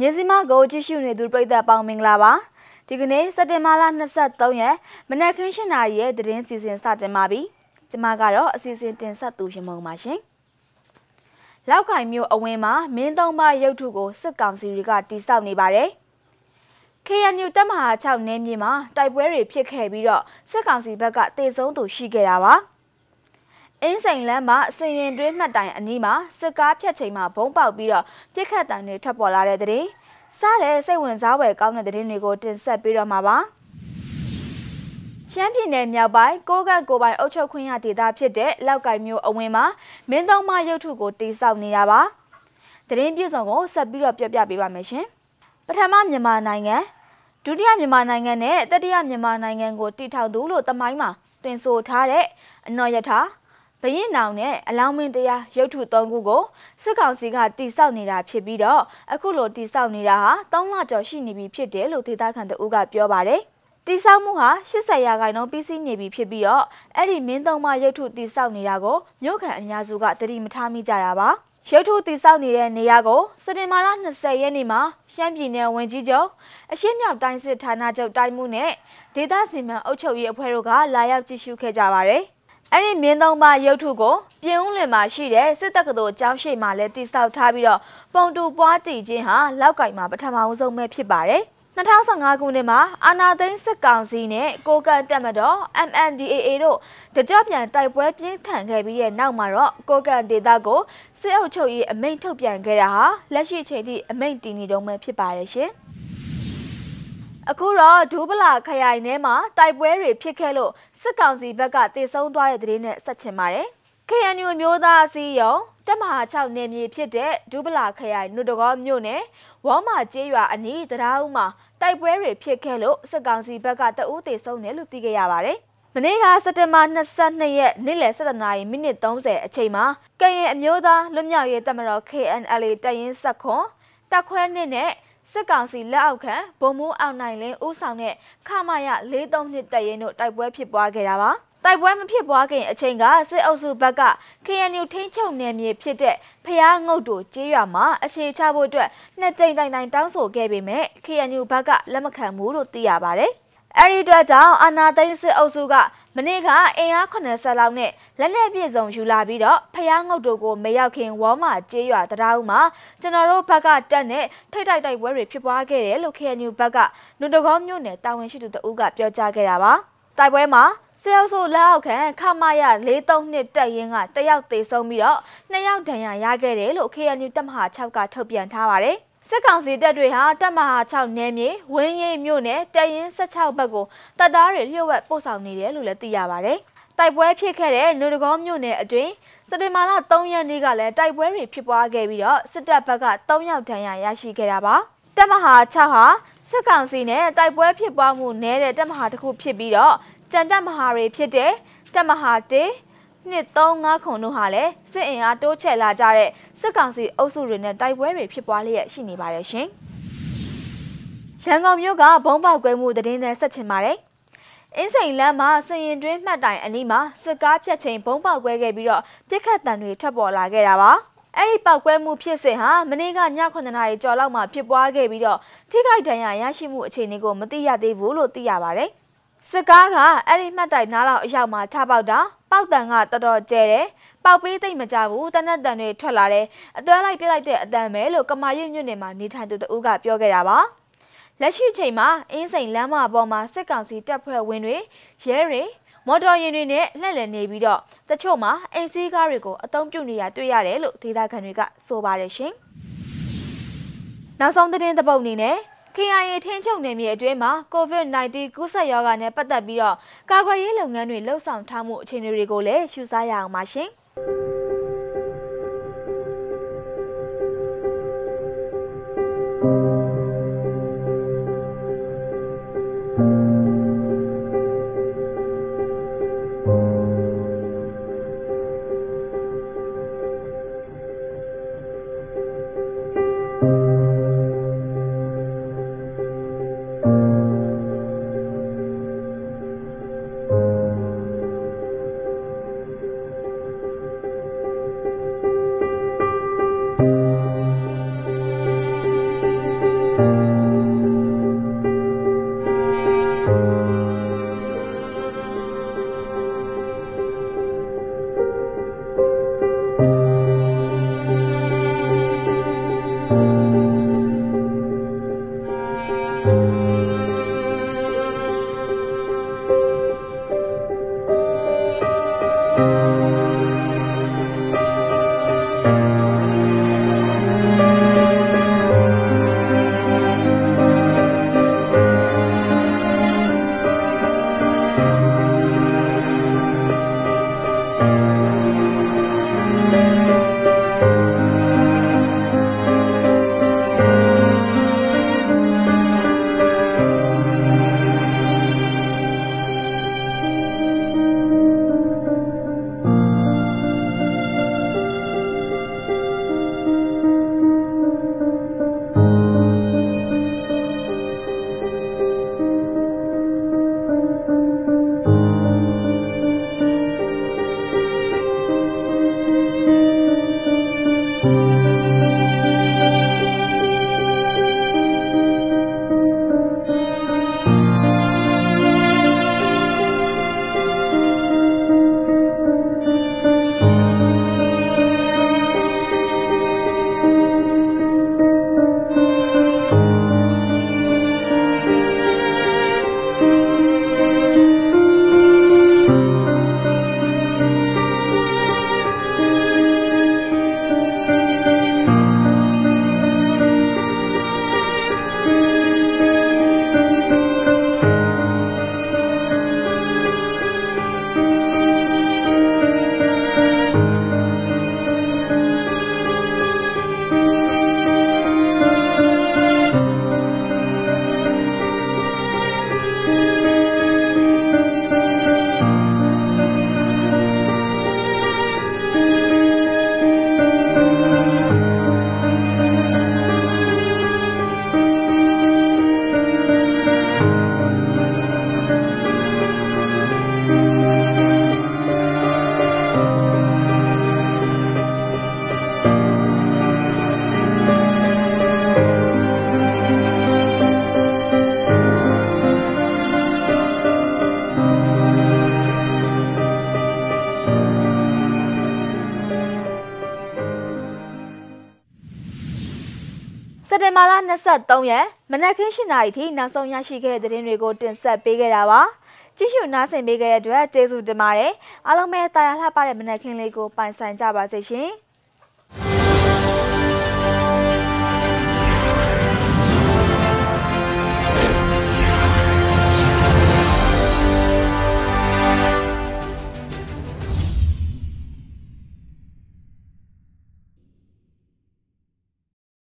မြင်းစည်းမကိုကြည့်ရှုနေသူပရိသတ်ပေါင်းမင်္ဂလာပါဒီကနေ့စက်တင်ဘာလ23ရက်မနက်ခင်း7:00နာရီရဲ့သတင်းစီစဉ်စတင်ပါပြီကျွန်မကတော့အစီအစဉ်တင်ဆက်သူရမုံပါရှင်လောက်ကင်မြို့အဝင်းမှာမင်းသုံးပါရုပ်ထုကိုစစ်ကောင်စီတွေကတိစောက်နေပါတယ် KNU တပ်မဟာ6နယ်မြေမှာတိုက်ပွဲတွေဖြစ်ခဲ့ပြီးတော့စစ်ကောင်စီဘက်ကတေဆုံးသူရှိခဲ့တာပါ အင်းစိန်လမ်းမှာစင်ရင်တွင်းမှတ်တိုင်အနီးမှာစစ်ကားဖြတ်ချိန်မှာဘုံပေါက်ပြီးတော့ပြစ်ခတ်တံတွေထွက်ပေါ်လာတဲ့တဲ့စားတဲ့စိတ်ဝင်စားဖွယ်ကောင်းတဲ့တဲ့တွေကိုတင်ဆက်ပေးတော့မှာပါရှမ်းပြည်နယ်မြောက်ပိုင်းကိုကန့်ကိုပိုင်အုပ်ချုပ်ခွင့်ရဒေသဖြစ်တဲ့လောက်ကိုင်မြို့အဝင်းမှာမင်းသုံးမရုပ်ထုကိုတိစောက်နေတာပါတရင်ပြည်စုံကိုဆက်ပြီးတော့ပြပြပေးပါမယ်ရှင်ပထမမြန်မာနိုင်ငံဒုတိယမြန်မာနိုင်ငံနဲ့တတိယမြန်မာနိုင်ငံကိုတည်ထောင်သူလို့တမိုင်းမှာတင်ဆိုထားတဲ့အနော်ယထာ ဘရင်နောင်နဲ့အလောင်းမင်းတရားရုပ်ထု၃ခုကိုစစ်ကောင်စီကတိစောက်နေတာဖြစ်ပြီးတော့အခုလိုတိစောက်နေတာဟာ၃လကျော်ရှိနေပြီဖြစ်တယ်လို့ဒေသခံတအုပ်ကပြောပါတယ်တိစောက်မှုဟာ80ရာခိုင်နှုန်းပြီးစီးနေပြီဖြစ်ပြီးတော့အဲ့ဒီမင်းသုံးမရုပ်ထုတိစောက်နေတာကိုမြို့ခံအများစုကတတိမထားမိကြတာပါရုပ်ထုတိစောက်နေတဲ့နေရာကိုစတင်မာလာ20ရက်နေ့မှာရှမ်းပြည်နယ်ဝန်ကြီးချုပ်အရှေ့မြောက်တိုင်းစစ်ဌာနချုပ်တိုင်းမှုနဲ့ဒေသစီမံအုပ်ချုပ်ရေးအဖွဲ့တို့ကလာရောက်ကြည့်ရှုခဲ့ကြပါတယ်။ အဲ့ဒီမြင်းသုံးပါရုပ်ထုကိုပြင်ဦးလွင်မှာရှိတဲ့စစ်တပ်ကတော်ကျောင်းရှိမှလည်းတိစောက်ထားပြီးတော့ပုံတူပွားတည်ခြင်းဟာလောက်ကင်မှာပထမဆုံးပဲဖြစ်ပါတယ်2015ခုနှစ်မှာအာနာသိန်းစစ်ကောင်စီနဲ့ကိုကန်တက်မတော် MNDAA တို့တကြပြန်တိုက်ပွဲပြင်းထန်ခဲ့ပြီးတဲ့နောက်မှာတော့ကိုကန်ဒေတာကိုစစ်အုပ်ချုပ်ရေးအမိန့်ထုတ်ပြန်ခဲ့တာဟာလက်ရှိချိန်ထိအမိန့်တည်နေတုန်းပဲဖြစ်ပါတယ်ရှင်အခုတော့ဒူးပလာခရိုင်ထဲမှာတိုက်ပွဲတွေဖြစ်ခဲ့လို့ စစ်ကောင်စီဘက်ကတေဆုံးသွားတဲ့သတင်းနဲ့ဆက်ချင်ပါတယ်။ KNU မျိုးသားအစည်းအရုံးတက်မဟာ6နယ်မြေဖြစ်တဲ့ဒူးပလာခရိုင်နုတကောမြို့နယ်ဝေါမာကျေးရွာအနီးတရားဦးမှာတိုက်ပွဲတွေဖြစ်ခဲ့လို့စစ်ကောင်စီဘက်ကတအူးတေဆုံးတယ်လို့သိခဲ့ရပါတယ်။မနေ့ကစက်တင်ဘာ22ရက်နေ့လယ်7:30နာရီမိနစ်30အချိန်မှာကရင်အမျိုးသားလွတ်မြောက်ရေးတပ်မတော် KNLA တရင်စက်ခွန်တက်ခွဲနှစ်နဲ့ စစ်ကောင်စီလက်အောက်ခံဗိုလ်မှူးအောင်နိုင်လင်းဦးဆောင်တဲ့ခမာရ43နှစ်တပ်ရင်းတို့တိုက်ပွဲဖြစ်ပွားခဲ့တာပါတိုက်ပွဲမဖြစ်ပွားခင်အချိန်ကစစ်အုပ်စုဘက်က KNU ထိန်းချုပ်နယ်မြေဖြစ်တဲ့ဖျားငုတ်တို့ကျေးရွာမှာအခြေချဖို့အတွက်နှစ်ကြိမ်တိုင်တိုင်တောင်းဆိုခဲ့ပေမဲ့ KNU ဘက်ကလက်မခံဘူးလို့သိရပါတယ်။အဲဒီအတွက်ကြောင့်အာနာသိန်းစစ်အုပ်စုက မနေ့ကအင်အား80လောက်နဲ့လက်နက်ပြည့်စုံယူလာပြီးတော့ဖျားငုတ်တို့ကိုမရောက်ခင်ဝေါမာကျေးရွာတရားဦးမှာကျွန်တော်တို့ဘက်ကတက်နဲ့ထိတ်တိုက်တိုက်ပွဲတွေဖြစ်ပွားခဲ့တယ်လို့ KNU ဘက်ကနုတကောမြို့နယ်တာဝန်ရှိသူတဦးကပြောကြားခဲ့တာပါတိုက်ပွဲမှာစေအုပ်စုလက်အောက်ခံခမရ43နှစ်တက်ရင်ကတယောက်သေဆုံးပြီးတော့နှစ်ယောက်ဒဏ်ရာရခဲ့တယ်လို့ KNU တပ်မဟာ6ကထုတ်ပြန်ထားပါတယ် စစ်ကောင်စီတပ်တွေဟာတပ်မဟာ6နယ်မြေဝင်းရိပ်မြို့နယ်တရင်16ဘက်ကိုတပ်သားတွေလျှို့ဝှက်ပို့ဆောင်နေတယ်လို့လည်းသိရပါတယ်။တိုက်ပွဲဖြစ်ခဲ့တဲ့နူတကောမြို့နယ်အတွင်းစက်တင်ဘာလ3ရက်နေ့ကလည်းတိုက်ပွဲတွေဖြစ်ပွားခဲ့ပြီးတော့စစ်တပ်ဘက်က3ယောက်ဒဏ်ရာရရှိခဲ့တာပါ။တပ်မဟာ6ဟာစစ်ကောင်စီနဲ့တိုက်ပွဲဖြစ်ပွားမှုနည်းတဲ့တပ်မဟာတစ်ခုဖြစ်ပြီးတော့ကြံတပ်မဟာတွေဖြစ်တဲ့တပ်မဟာ1 235ခုတို့ဟာလည်းစစ်အင်အားတိုးချဲ့လာကြတဲ့စစ်ကောင်စီအုပ်စုတွေနဲ့တိုက်ပွဲတွေဖြစ်ပွားလျက်ရှိနေပါတယ်ရှင်။ရန်ကုန်မြို့ကဘုံပေါက်ကွဲမှုသတင်းနဲ့ဆက်ချင်ပါတယ်။အင်းစိန်လမ်းမှာစရင်တွင်းမှတ်တိုင်အနီးမှာစစ်ကားဖြတ်ချိန်ဘုံပေါက်ကွဲခဲ့ပြီးတော့ပြစ်ခတ်တံတွေထွက်ပေါ်လာခဲ့တာပါ။အဲ့ဒီပောက်ကွဲမှုဖြစ်စဉ်ဟာမနေ့ကည9နာရီကျော်လောက်မှဖြစ်ပွားခဲ့ပြီးတော့ထိခိုက်ဒဏ်ရာရရှိမှုအခြေအနေကိုမသိရသေးဘူးလို့သိရပါတယ်။ စစ်ကားကအဲ့ဒီမှတ်တိုင်နားလောက်အရောက်မှာထပေါက်တာပေါက်တန်ကတော်တော်ကျဲတယ်ပေါက်ပေးသိမ့်မကြဘူးတနက်တန်တွေထွက်လာတယ်အတွဲလိုက်ပြလိုက်တဲ့အတန်ပဲလို့ကမာရွတ်မြို့နယ်မှာနေထိုင်သူတဦးကပြောခဲ့တာပါလက်ရှိချိန်မှာအင်းစိန်လမ်းမပေါ်မှာစစ်ကောင်စီတပ်ဖွဲ့ဝင်တွေရဲတွေမော်တော်ယာဉ်တွေနဲ့လှည့်လည်နေပြီးတော့တချို့မှာအိမ်စီးကားတွေကိုအသုံးပြုနေရတွေ့ရတယ်လို့ဒေသခံတွေကဆိုပါတယ်ရှင်နောက်ဆုံးသတင်းသပုတ်အနေနဲ့ KIA ထင်းချုပ်နယ်မြေအတွင်းမှာ COVID-19 ကူးစက်ရောဂါနဲ့ပတ်သက်ပြီးတော့ကာကွယ်ရေးလုပ်ငန်းတွေလှုပ်ဆောင်ထားမှုအခြေအနေတွေကိုလည်းရှုစားရအောင်ပါရှင်။ က်တင်ဘာလ23ရက်မနက်ခင်း7:00နာရီထိနောက်ဆုံးရရှိခဲ့တဲ့သတင်းတွေကိုတင်ဆက်ပေးခဲ့တာပါကြည့်ရှုနားဆင်ပေးခဲ့တဲ့အတွက်ကျေးဇူးတင်ပါတယ်အားလုံးပဲတာယာလှပတဲ့မနက်ခင်းလေးကိုပိုင်ဆိုင်ကြပါစေရှင်